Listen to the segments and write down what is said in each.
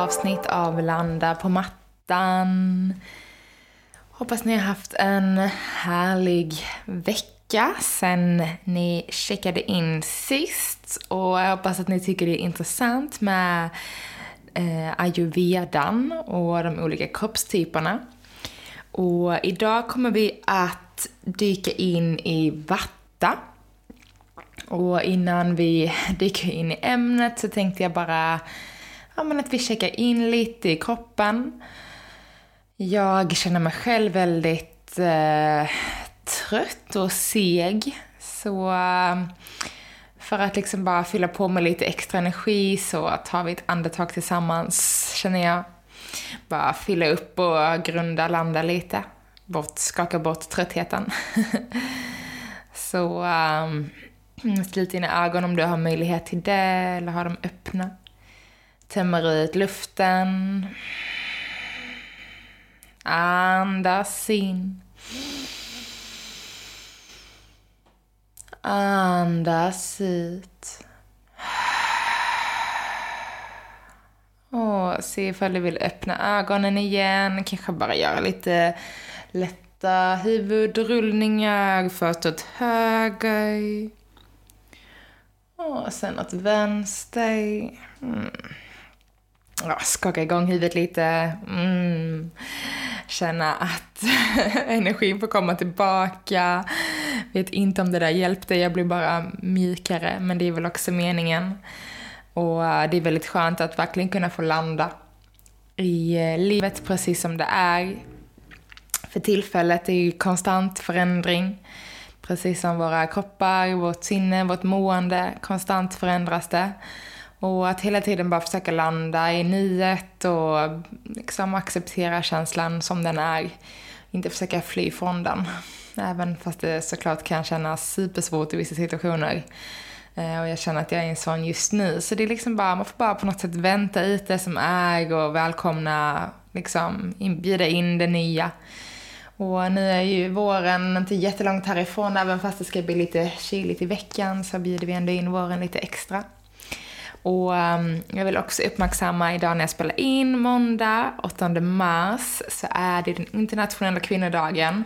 Avsnitt av Landa på mattan. Hoppas ni har haft en härlig vecka sen ni checkade in sist. Och jag hoppas att ni tycker det är intressant med eh, ayurvedan och de olika kroppstyperna. Och idag kommer vi att dyka in i vatta. Och innan vi dyker in i ämnet så tänkte jag bara ja, men att vi checkar in lite i kroppen. Jag känner mig själv väldigt eh, trött och seg. Så eh, för att liksom bara fylla på med lite extra energi så tar vi ett andetag tillsammans, känner jag. Bara fylla upp och grunda, landa lite. Bort, skaka bort tröttheten. så eh, mm, um, slut dina ögon om du har möjlighet till det, eller har dem öppna. Tömmer ut luften. Andas in. Andas ut. Och se ifall du vill öppna ögonen igen. Kanske bara göra lite lätta huvudrullningar. Först åt höger. Och sen åt vänster. Mm. Skaka igång huvudet lite. Mm. Känna att energin får komma tillbaka. Vet inte om det där hjälpte, jag blir bara mjukare. Men det är väl också meningen. Och eh, det är väldigt skönt att verkligen kunna få landa i eh, livet precis som det är. För tillfället är ju konstant förändring. Precis som våra kroppar, vårt sinne, vårt mående. Konstant förändras det. Och att hela tiden bara försöka landa i nuet och liksom acceptera känslan som den är. Inte försöka fly från den. Även fast det såklart kan kännas supersvårt i vissa situationer. Eh, och jag känner att jag är en sån just nu. Så det är liksom bara, man får bara på något sätt vänta ut det som är och välkomna, liksom bjuda in det nya. Och nu är ju våren inte jättelångt härifrån, även fast det ska bli lite kyligt i veckan så bjuder vi ändå in våren lite extra. Och um, jag vill också uppmärksamma idag när jag spelar in, måndag 8 mars, så är det den internationella kvinnodagen.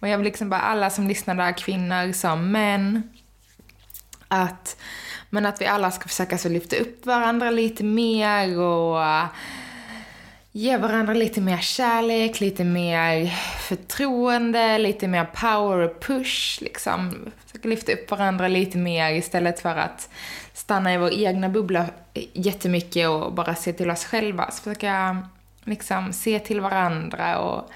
Och jag vill liksom bara alla som lyssnar där, kvinnor som män, att, men att vi alla ska försöka så lyfta upp varandra lite mer och eh, ge varandra lite mer kärlek, lite mer förtroende, lite mer power och push. Liksom. Försöka lyfta upp varandra lite mer istället för att stanna i vår egna bubbla jättemycket och bara se till oss själva. Så försöka liksom se till varandra och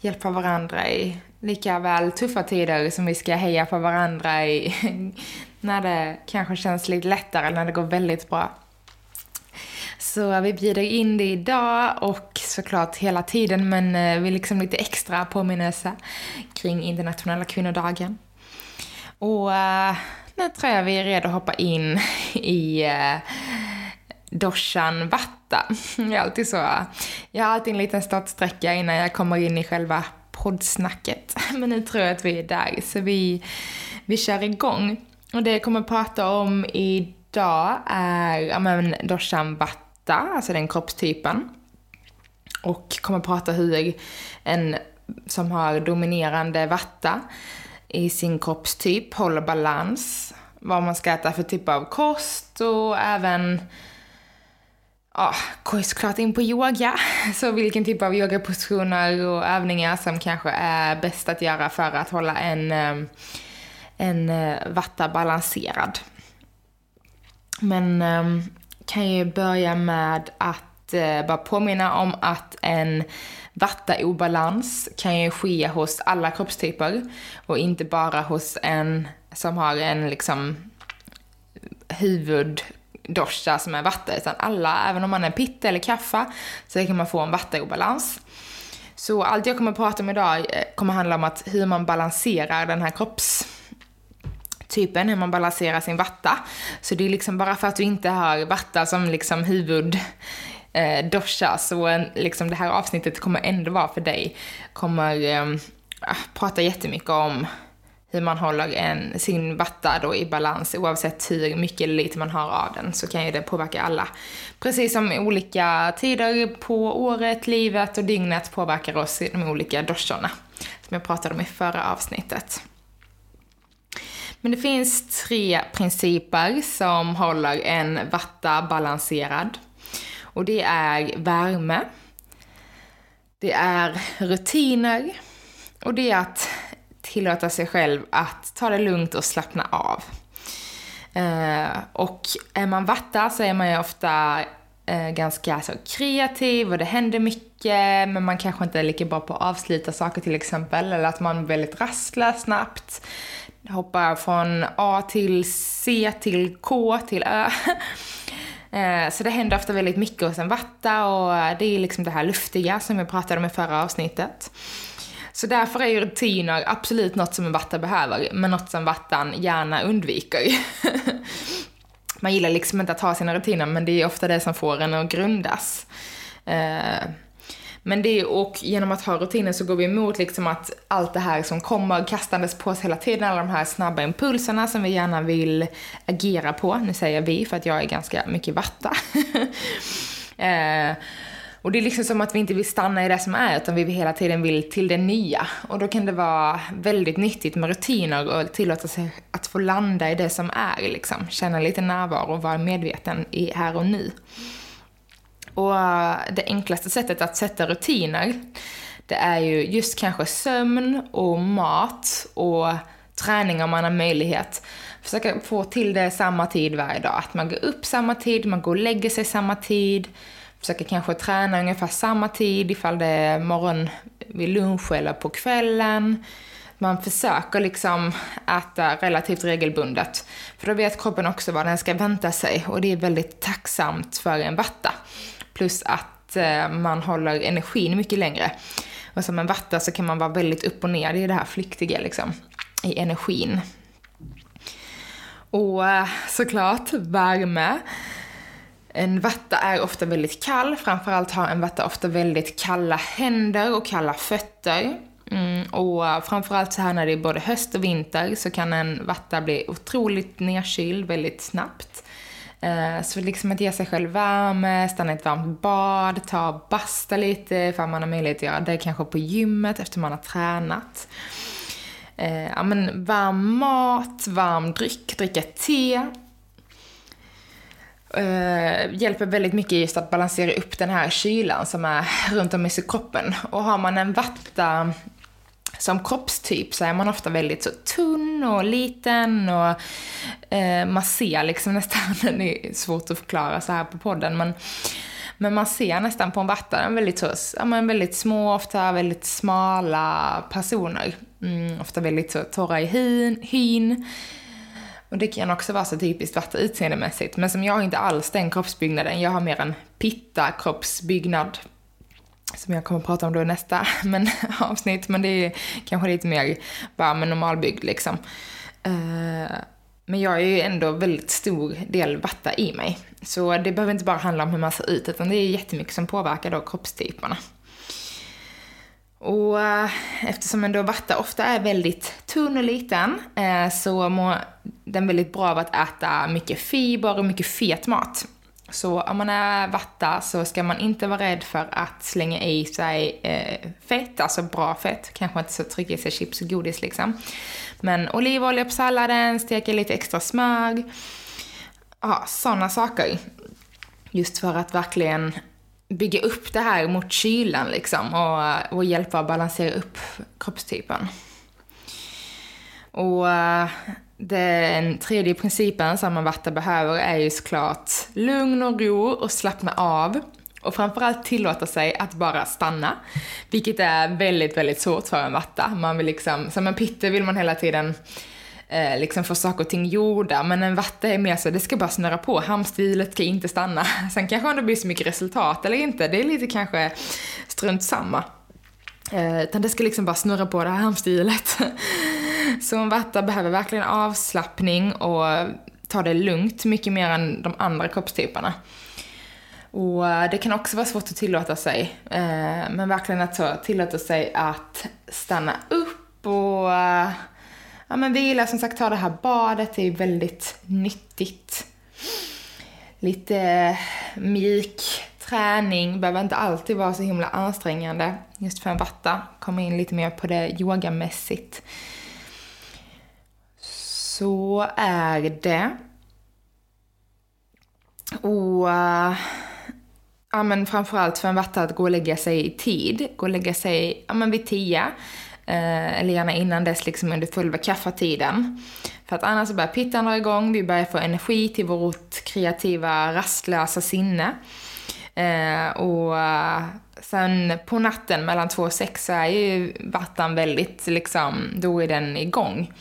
hjälpa varandra i lika väl tuffa tider som vi ska heja på varandra i när det kanske känns lite lättare eller när det går väldigt bra. Så vi bjuder in det idag och såklart hela tiden men eh, vi liksom lite extra påminnelse kring internationella kvinnodagen. Och uh, nu tror jag vi är redo att hoppa in i uh, doshan vatta. Jag är alltid så, jag har alltid en liten startsträcka innan jag kommer in i själva poddsnacket. Men nu tror jag att vi är där, så vi, vi kör igång. Och det jag kommer prata om idag är ja, men, doshan vatta, alltså den kroppstypen. Och kommer prata hur en som har dominerande vatta i sin kroppstyp håller balans. Vad man ska äta för typ av kost och även ja, går såklart in på yoga. Så vilken typ av yogapositioner och övningar som kanske är bäst att göra för att hålla en, ehm, en eh, vatta balanserad. Men ehm, kan ju börja med att eh, bara påminna om att en Vattaobalans kan ju ske hos alla kroppstyper och inte bara hos en som har en liksom huvuddosha som är vatta, utan alla, även om man är pitta eller kaffa, så kan man få en vattaobalans. Så allt jag kommer att prata om idag eh, kommer handla om att hur man balanserar den här kroppstypen, hur man balanserar sin vatta. Så det är liksom bara för att du inte har vatta som liksom huvud eh, dosha, så liksom det här avsnittet kommer ändå vara för dig. Kommer eh, prata jättemycket om hur man håller en, sin vatta då i balans oavsett hur mycket eller lite man har av den så kan ju det påverka alla. Precis som olika tider på året, livet och dygnet påverkar oss i de olika doshorna som jag pratade om i förra avsnittet. Men det finns tre principer som håller en vatta balanserad. Och det är värme, det är rutiner och det är att tillåta sig själv att ta det lugnt och slappna av. Eh, och är man vatta så är man ju ofta eh, ganska så kreativ och det händer mycket men man kanske inte är lika bra på att avsluta saker till exempel eller att man är väldigt rastlös snabbt. Hoppar från A till C till K till Ö. Eh, så det händer ofta väldigt mycket hos en vatta och eh, det är liksom det här luftiga som jag pratade om i förra avsnittet. Så därför är ju rutiner absolut något som en vatta behöver, men något som vattan gärna undviker. Man gillar liksom inte att ha sina rutiner, men det är ofta det som får en att grundas. Eh, men det, och genom att ha rutiner så går vi emot liksom att allt det här som kommer kastandes på oss hela tiden, alla de här snabba impulserna som vi gärna vill agera på. Nu säger vi för att jag är ganska mycket vatta. eh, och det är liksom som att vi inte vill stanna i det som är, utan vi hela tiden vill till det nya. Och då kan det vara väldigt nyttigt med rutiner och tillåta sig att få landa i det som är, liksom. Känna lite närvaro och vara medveten i här och nu. Och eh, det enklaste sättet att sätta rutiner, det är ju just kanske sömn och mat och träning om man har möjlighet. Försöka få till det samma tid varje dag. Att man går upp samma tid, man går och lägger sig samma tid försöker kanske träna ungefär samma tid ifall det är morgon vid lunch eller på kvällen. Man försöker liksom äta relativt regelbundet. För då vet kroppen också vad den ska vänta sig och det är väldigt tacksamt för en vatta. Plus att eh, man håller energin mycket längre. Och som en vatta så kan man vara väldigt upp och ner, i det här flyktiga liksom, i energin. Och eh, såklart värme. En vatta är ofta väldigt kall, framförallt har en vatta ofta väldigt kalla händer och kalla fötter. Mm, och framförallt så här när det är både höst och vinter så kan en vatta bli otroligt nedkyld väldigt snabbt. Eh, så liksom att ge sig själv värme, stanna i ett varmt bad, ta och basta lite ifall man har möjlighet att göra det kanske på gymmet efter man har tränat. Eh, ja men varm mat, varm dryck, dricka te, Uh, hjälper väldigt mycket just att balansera upp den här kylan som är runt om i kroppen. Och har man en vatta som kroppstyp så är man ofta väldigt så tunn och liten och eh, man ser liksom nästan, det är svårt att förklara så här på podden, men, men man ser nästan på en vattare väldigt, så, ja, men väldigt små, ofta väldigt smala personer. Mm, ofta väldigt så torra i hyn, hyn och det kan också vara så typiskt vatten utseendemässigt. Men som jag har inte alls den kroppsbyggnaden. Jag har mer en pitta-kroppsbyggnad. Som jag kommer att prata om då i nästa men, avsnitt. Men det är kanske lite mer bara med normalbyggd liksom. Uh, men jag är ju ändå väldigt stor del vatta i mig. Så det behöver inte bara handla om hur man ser ut, utan det är jättemycket som påverkar då kroppstyperna. Och eh, eftersom ändå då vatta ofta är väldigt tunn och liten eh, så mår den väldigt bra av att äta mycket fiber och mycket fet mat. Så om man är vatta så ska man inte vara rädd för att slänga i sig eh, fett, alltså bra fett. Kanske inte så trycka i sig chips och godis liksom. Men olivolja på salladen, steka lite extra smör. Ja, sådana saker. Just för att verkligen bygga upp det här mot kylan liksom och, och hjälpa att balansera upp kroppstypen. Och eh, den tredje principen som en behöver är ju såklart lugn och ro och slappna av. Och framförallt tillåta sig att bara stanna, vilket är väldigt, väldigt svårt för en vatta. Man vill liksom, som en pitte vill man hela tiden eh, liksom få saker och ting gjorda, men en vatta är mer så, det ska bara snurra på, hamsterhjulet ska inte stanna. Sen kanske det blir så mycket resultat eller inte, det är lite kanske strunt samma. Eh, utan det ska liksom bara snurra på det här hamsterhjulet. så en vatta behöver verkligen avslappning och ta det lugnt mycket mer än de andra kroppstyperna. Och eh, det kan också vara svårt att tillåta sig, eh, men verkligen att tillåta sig att stanna upp och eh, ja, men vila, som sagt ta det här badet, det är väldigt nyttigt. Lite mjuk träning behöver inte alltid vara så himla ansträngande just för en vatta. Komma in lite mer på det yogamässigt. Så är det. Och eh, ja, men framförallt för en vatta att gå och lägga sig i tid. Gå och lägga sig ja, men vid tio. Eh, eller gärna innan dess, liksom under själva kaffetiden. För att annars börjar pittan dra igång, vi börjar få energi till vårt kreativa, rastlösa sinne. Eh, och eh, sen på natten mellan två och sex så är ju vattan väldigt, liksom, då är den igång.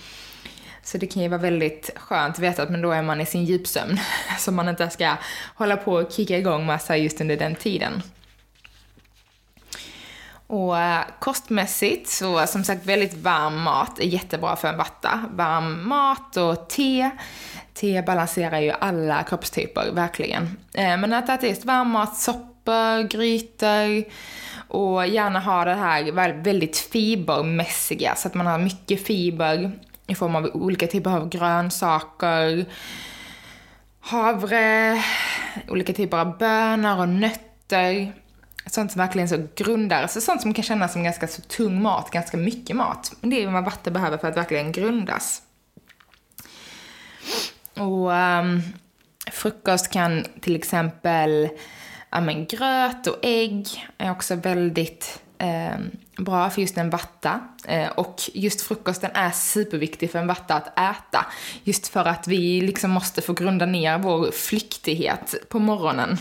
Så det kan ju vara väldigt skönt att veta att men då är man i sin djupsömn. Så man inte ska hålla på och kicka igång massa just under den tiden. Och eh, kostmässigt så som sagt väldigt varm mat är jättebra för en vatta. Varm mat och te. Te balanserar ju alla kroppstyper, verkligen. Eh, men att äta just varm mat, soppor, grytor och gärna ha det här väldigt fibermässiga, så att man har mycket fiber i form av olika typer av grönsaker, havre, olika typer av bönor och nötter. Sånt som verkligen så grundar, så sånt som kan kännas som ganska så tung mat, ganska mycket mat. Men det är vad vatten behöver för att verkligen grundas. Och um, frukost kan till exempel, ja men gröt och ägg är också väldigt um, bra för just en vatta. Eh, och just frukosten är superviktig för en vatta att äta. Just för att vi liksom måste få grunda ner vår flyktighet på morgonen.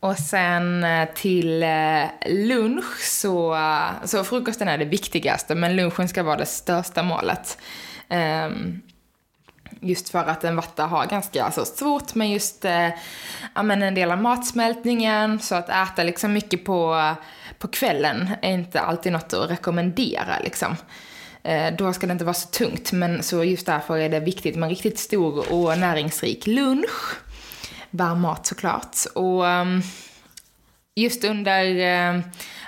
Och sen eh, till eh, lunch så, så frukosten är det viktigaste men lunchen ska vara det största målet. Um, Just för att en vatta har ganska alltså, svårt med just eh, ja, men en del av matsmältningen. Så att äta liksom mycket på, på kvällen är inte alltid något att rekommendera. Liksom. Eh, då ska det inte vara så tungt. Men så just därför är det viktigt med en riktigt stor och näringsrik lunch. Varm mat såklart. Och ehm, just under eh,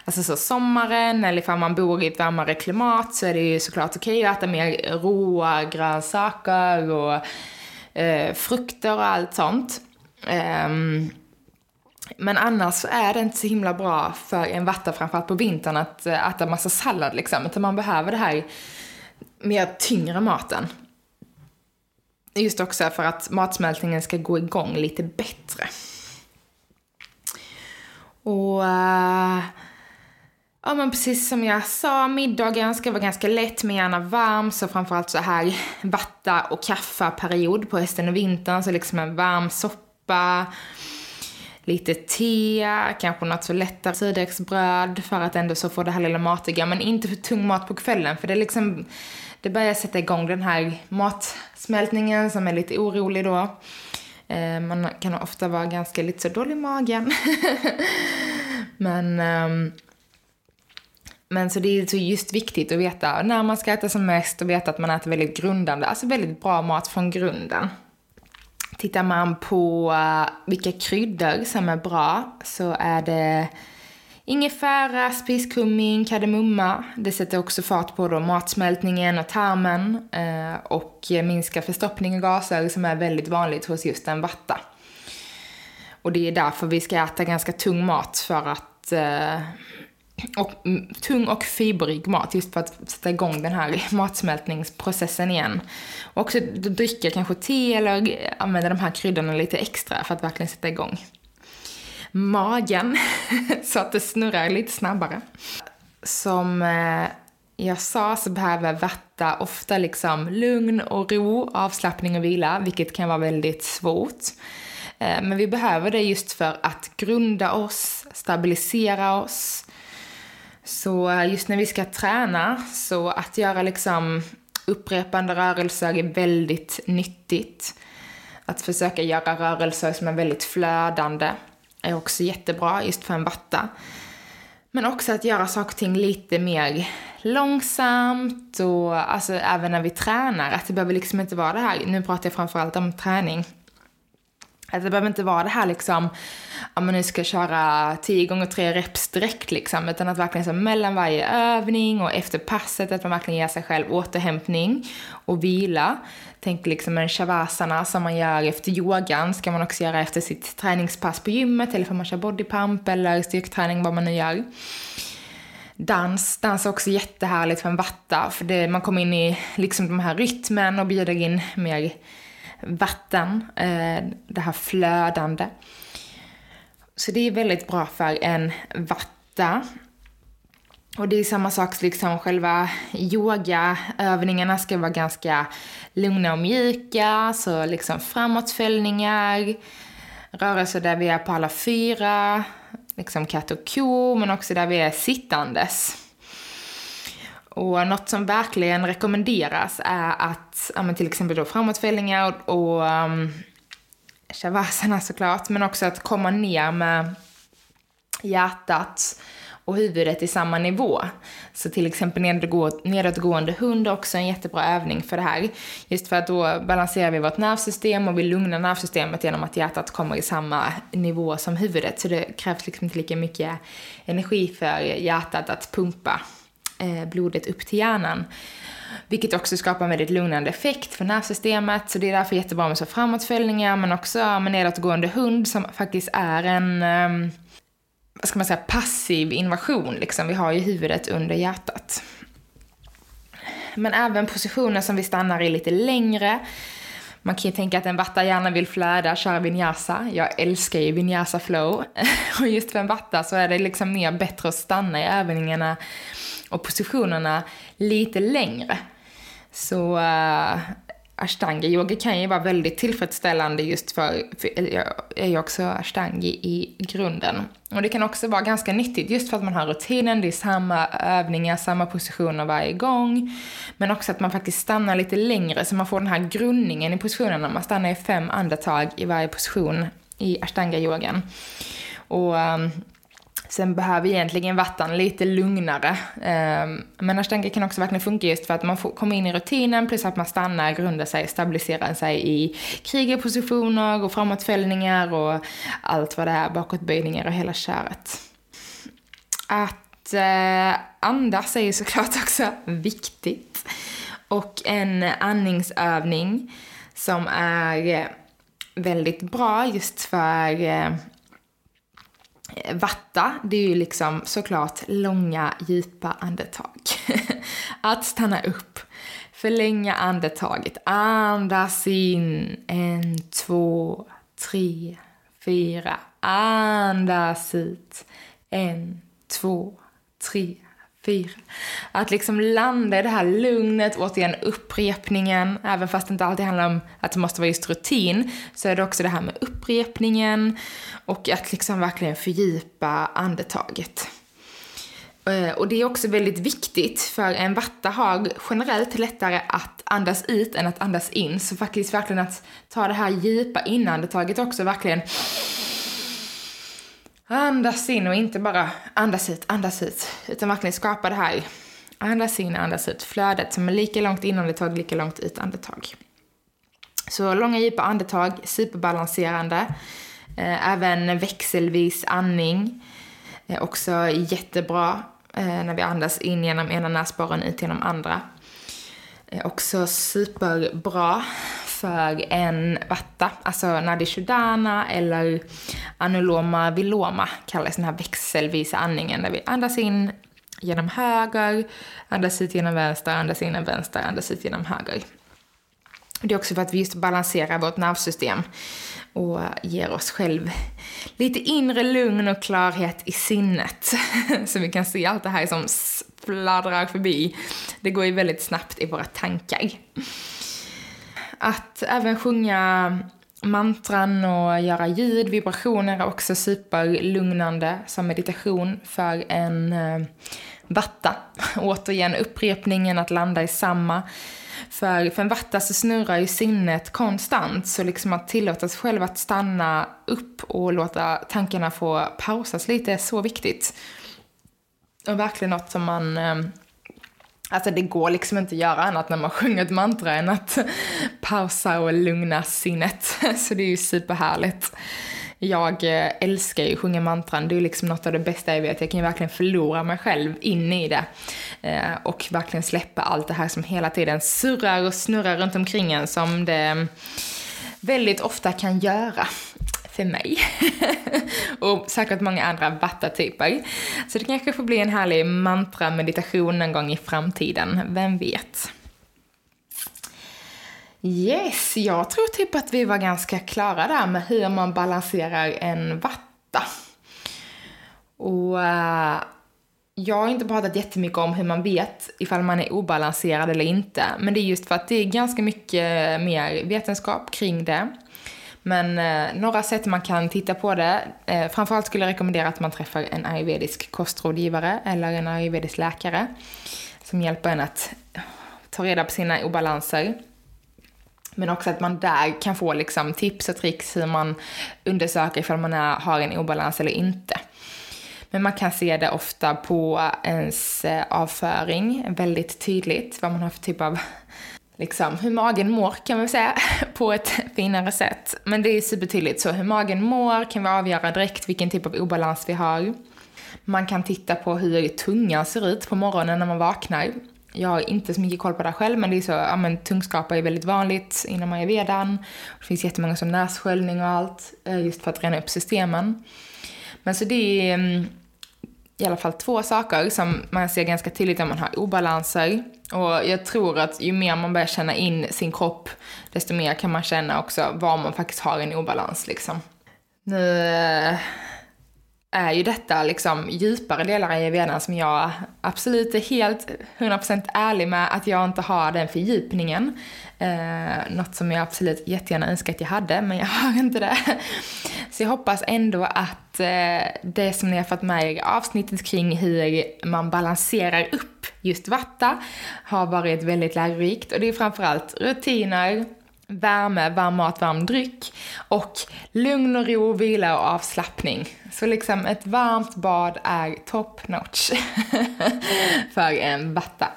alltså så sommaren eller ifall man bor i ett varmare klimat så är det ju såklart okej okay att äta mer råa grönsaker och eh, frukter och allt sånt. Um, men annars så är det inte så himla bra för en vatta, framförallt på vintern, att eh, äta massa sallad liksom. Utan man behöver det här mer tyngre maten. Just också för att matsmältningen ska gå igång lite bättre. Och... Uh, ja men precis som jag sa, middagen ska vara ganska lätt men gärna varm. Så framförallt så här vatta och kaffaperiod på hösten och vintern. Så liksom en varm soppa, lite te, kanske något så lättare surdegsbröd för att ändå så få det här lilla matiga. Men inte för tung mat på kvällen för det är liksom, det börjar sätta igång den här matsmältningen som är lite orolig då. Eh, man kan ofta vara ganska lite så dålig i magen. men, ehm, men så det är så just viktigt att veta när man ska äta som mest och veta att man äter väldigt grundande, alltså väldigt bra mat från grunden. Tittar man på eh, vilka kryddor som är bra så är det ingefära, spiskummin, kardemumma. Det sätter också fart på då matsmältningen och tarmen eh, och minskar förstoppning och gaser som är väldigt vanligt hos just en vatta. Och det är därför vi ska äta ganska tung mat för att eh, och, mm, tung och fibrig mat just för att sätta igång den här matsmältningsprocessen igen. Och också dricka kanske te eller använda de här kryddorna lite extra för att verkligen sätta igång magen så att det snurrar lite snabbare. Som eh, jag sa så behöver Värta ofta liksom lugn och ro, avslappning och vila, vilket kan vara väldigt svårt. Eh, men vi behöver det just för att grunda oss, stabilisera oss. Så eh, just när vi ska träna, så att göra liksom upprepande rörelser är väldigt nyttigt. Att försöka göra rörelser som är väldigt flödande är också jättebra just för en vatta. Men också att göra saker och ting lite mer långsamt och alltså även när vi tränar, att det behöver liksom inte vara det här, nu pratar jag framförallt om träning, Alltså det behöver inte vara det här liksom, om man nu ska köra 10 gånger 3 reps direkt liksom, utan att verkligen så mellan varje övning och efter passet, att man verkligen ger sig själv återhämtning och vila. Tänk liksom en shavasana som man gör efter yogan, ska man också göra efter sitt träningspass på gymmet, eller om man kör bodypump eller styrketräning, vad man nu gör. Dans, dans är också jättehärligt för en vatta, för det, man kommer in i liksom de här rytmen och bjuder in mer vatten, eh, det här flödande. Så det är väldigt bra för en vatta. Och det är samma sak, liksom själva yogaövningarna ska vara ganska lugna och mjuka, så liksom framåtfällningar, rörelser där vi är på alla fyra, liksom katt och ko, men också där vi är sittandes. Och något som verkligen rekommenderas är att, ja, till exempel då framåtfällningar och, och um, shavasana såklart, men också att komma ner med hjärtat och huvudet i samma nivå. Så till exempel nedåtgående hund är också en jättebra övning för det här. Just för att då balanserar vi vårt nervsystem och vi lugnar nervsystemet genom att hjärtat kommer i samma nivå som huvudet. Så det krävs liksom inte lika mycket energi för hjärtat att pumpa Eh, blodet upp till hjärnan. Vilket också skapar en väldigt lugnande effekt för nervsystemet. Så det är därför jättebra med så framåtföljningar men också med nedåtgående hund som faktiskt är en ehm, vad ska man säga, passiv invasion. Liksom. Vi har ju huvudet under hjärtat. Men även positioner som vi stannar i lite längre. Man kan ju tänka att en vatta gärna vill flöda, köra vinyasa. Jag älskar ju vinyasa flow. Och just för en vatta så är det liksom mer bättre att stanna i övningarna och positionerna lite längre. Så eh, uh, ashtanga-yoga kan ju vara väldigt tillfredsställande just för, för jag är ju också ashtangi i grunden. Och det kan också vara ganska nyttigt just för att man har rutinen, det är samma övningar, samma positioner varje gång. Men också att man faktiskt stannar lite längre så man får den här grundningen i positionerna. Man stannar i fem andetag i varje position i ashtanga-yogan. Och um, Sen behöver egentligen vatten lite lugnare. Ehm, men ashtanga kan också verkligen funka just för att man får komma in i rutinen plus att man stannar, grundar sig, stabiliserar sig i krigarpositioner och framåtfällningar och allt vad det är, bakåtböjningar och hela köret. Att eh, andas är ju såklart också viktigt. Och en andningsövning som är eh, väldigt bra just för eh, Vatta, det är ju liksom såklart långa, djupa andetag. att stanna upp, förlänga andetaget, andas in, en, två, tre, fyra, andas ut, en, två, tre, fyra. Att liksom landa i det här lugnet, återigen upprepningen, även fast det inte alltid handlar om att det måste vara just rutin, så är det också det här med upprepningen och att liksom verkligen fördjupa andetaget. Eh, och det är också väldigt viktigt, för en vatta har generellt lättare att andas ut än att andas in. Så faktiskt verkligen att ta det här djupa inandetaget också, verkligen Andas in och inte bara andas ut, andas ut. Utan verkligen skapa det här andas in, andas ut flödet som är lika långt inandetag, lika långt utandetag. Så långa djupa andetag, superbalanserande. Eh, även växelvis andning. Eh, också jättebra eh, när vi andas in genom ena näsborren, ut genom andra. Också superbra för en vatta, alltså nadishudana eller Anuloma Viloma kallas den här växelvisa andningen där vi andas in genom höger, andas ut genom vänster, andas in genom vänster, andas ut genom höger. Det är också för att vi just balanserar vårt nervsystem och ger oss själv lite inre lugn och klarhet i sinnet. Så vi kan se allt det här som fladdrar förbi. Det går ju väldigt snabbt i våra tankar att även sjunga mantran och göra ljud, vibrationer är också superlugnande som meditation för en eh, vatta. Återigen upprepningen, att landa i samma. För, för en vatta så snurrar ju sinnet konstant, så liksom att tillåta sig själv att stanna upp och låta tankarna få pausas lite är så viktigt. Och verkligen något som man eh, Alltså det går liksom inte att göra annat när man sjunger ett mantra än att pausa och lugna sinnet. Så det är ju superhärligt. Jag eh, älskar ju att sjunga mantran, det är liksom något av det bästa jag vet. Jag kan ju verkligen förlora mig själv in i det. Eh, och verkligen släppa allt det här som hela tiden surrar och snurrar runt omkring en som det mm, väldigt ofta kan göra för mig. och säkert många andra vattatyper. Så det kanske får bli en härlig mantra-meditation någon gång i framtiden, vem vet? Yes, jag tror typ att vi var ganska klara där med hur man balanserar en vatta. Och uh, jag har inte pratat jättemycket om hur man vet ifall man är obalanserad eller inte, men det är just för att det är ganska mycket mer vetenskap kring det. Men eh, några sätt man kan titta på det, eh, framförallt skulle jag rekommendera att man träffar en ayurvedisk kostrådgivare eller en ayurvedisk läkare som hjälper en att ta reda på sina obalanser. Men också att man där kan få liksom tips och tricks hur man undersöker ifall man är, har en obalans eller inte. Men man kan se det ofta på ens eh, avföring, väldigt tydligt vad man har för typ av liksom, hur magen mår kan man säga, på ett finare sätt. Men det är supertydligt, så hur magen mår kan vi avgöra direkt vilken typ av obalans vi har. Man kan titta på hur tungan ser ut på morgonen när man vaknar. Jag har inte så mycket koll på det själv, men det är så, ja men tungskrapa är väldigt vanligt inom ayurvedan. Det finns jättemånga som nässköljning och allt, eh, just för att rena upp systemen. Men så det är mm, i alla fall två saker som man ser ganska tydligt om man har obalanser. Och jag tror att ju mer man börjar känna in sin kropp, desto mer kan man känna också var man faktiskt har en obalans liksom. Nu eh, är ju detta liksom djupare delar i ayurvedan som jag absolut är helt 100% ärlig med att jag inte har den fördjupningen. Eh, något som jag absolut jättegärna önskar att jag hade, men jag har inte det. Så jag hoppas ändå att eh, det som ni har fått med er i avsnittet kring hur man balanserar upp just vatta har varit väldigt lärorikt. Och det är framförallt rutiner, värme, varm mat, varm dryck och lugn och ro, vila och avslappning. Så liksom ett varmt bad är top notch för en vatta.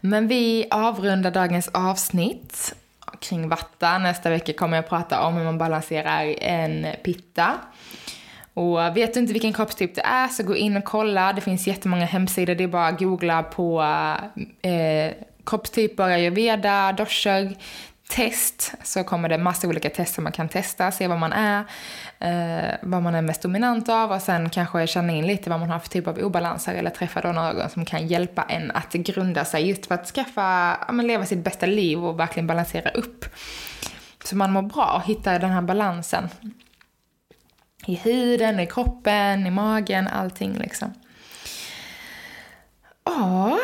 Men vi avrundar dagens avsnitt kring vatta. Nästa vecka kommer jag prata om hur man balanserar en pitta. Och vet du inte vilken kroppstyp det är så gå in och kolla. Det finns jättemånga hemsidor. Det är bara att googla på eh, kroppstyper, ayurveda, doscher, test så kommer det massa olika tester man kan testa, se vad man är, eh, vad man är mest dominant av och sen kanske känna in lite vad man har för typ av obalanser eller träffa då någon som kan hjälpa en att grunda sig just för att skaffa, ja, men leva sitt bästa liv och verkligen balansera upp. Så man mår bra och hittar den här balansen. I huden, i kroppen, i magen, allting liksom. Ja,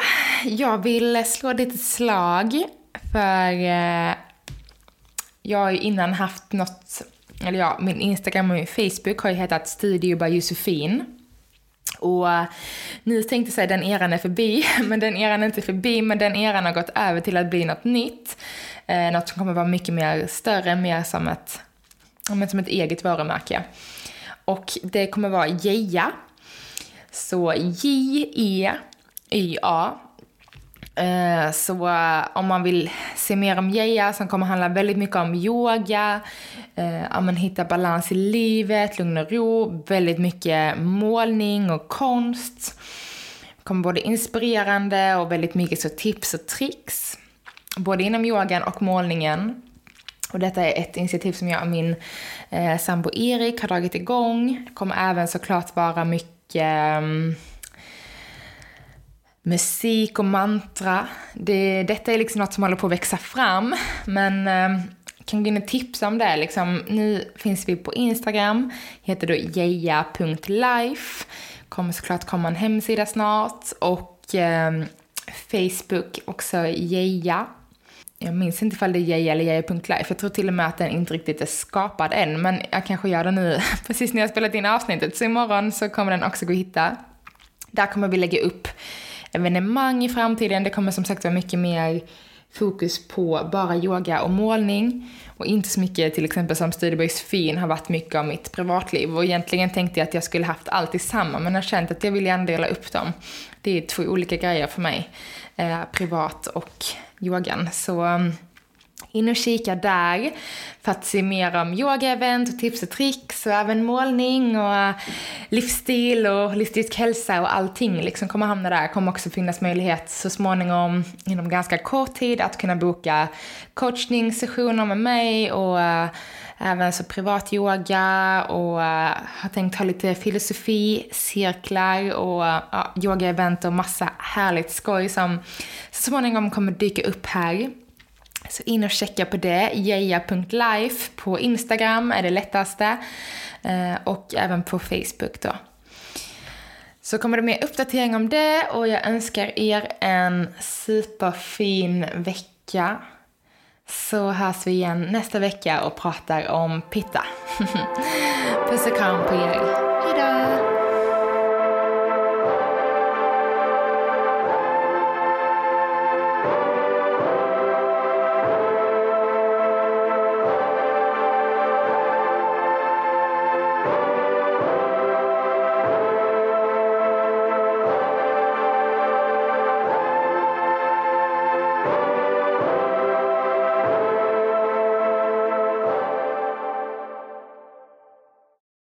jag vill slå ett litet slag för eh, jag har ju innan haft något, eller ja, min Instagram och min Facebook har ju hetat Studio by Josefin. Och uh, ni tänkte säga den eran är förbi, men den eran är inte förbi, men den eran har gått över till att bli något nytt. Eh, något som kommer vara mycket mer större, mer som ett, men som ett eget varumärke. Och det kommer vara Jeja. Så J-E-Y-A Eh, så eh, om man vill se mer om Geja som kommer handla väldigt mycket om yoga, eh, om man hitta balans i livet, lugn och ro, väldigt mycket målning och konst. Det kommer både inspirerande och väldigt mycket så tips och tricks. Både inom yogan och målningen. Och detta är ett initiativ som jag och min eh, sambo Erik har dragit igång. Det kommer även såklart vara mycket um, musik och mantra. Det, detta är liksom något som håller på att växa fram, men eh, kan gå in och tipsa om det. Liksom, nu finns vi på Instagram, heter då jeja.life. Kommer såklart komma en hemsida snart och eh, Facebook också Jeja jag minns inte ifall det är Jeja eller Jeja.life. Jag tror till och med att den inte riktigt är skapad än, men jag kanske gör det nu precis när jag spelat in avsnittet. Så imorgon så kommer den också gå att hitta. Där kommer vi lägga upp evenemang i framtiden. Det kommer som sagt vara mycket mer fokus på bara yoga och målning och inte så mycket till exempel som Studieböjs fin har varit mycket av mitt privatliv och egentligen tänkte jag att jag skulle haft allt i samma men jag har känt att jag vill gärna dela upp dem. Det är två olika grejer för mig, eh, privat och yogan. Så um, in och kika där för att se mer om yogaevent och tips och tricks och även målning och uh, livsstil och holistisk hälsa och allting liksom kommer hamna där. kommer också finnas möjlighet så småningom inom ganska kort tid att kunna boka coachningssessioner med mig och uh, även så privat yoga och eh, har tänkt ha lite filosofi, cirklar och ja, yoga-event och massa härligt skoj som så småningom kommer dyka upp här. Så in och checka på det. Jeja.life på Instagram är det lättaste. Eh, och även på Facebook då. Så kommer det mer uppdatering om det och jag önskar er en superfin vecka. Så hörs vi igen nästa vecka och pratar om pitta. Puss och kram på er.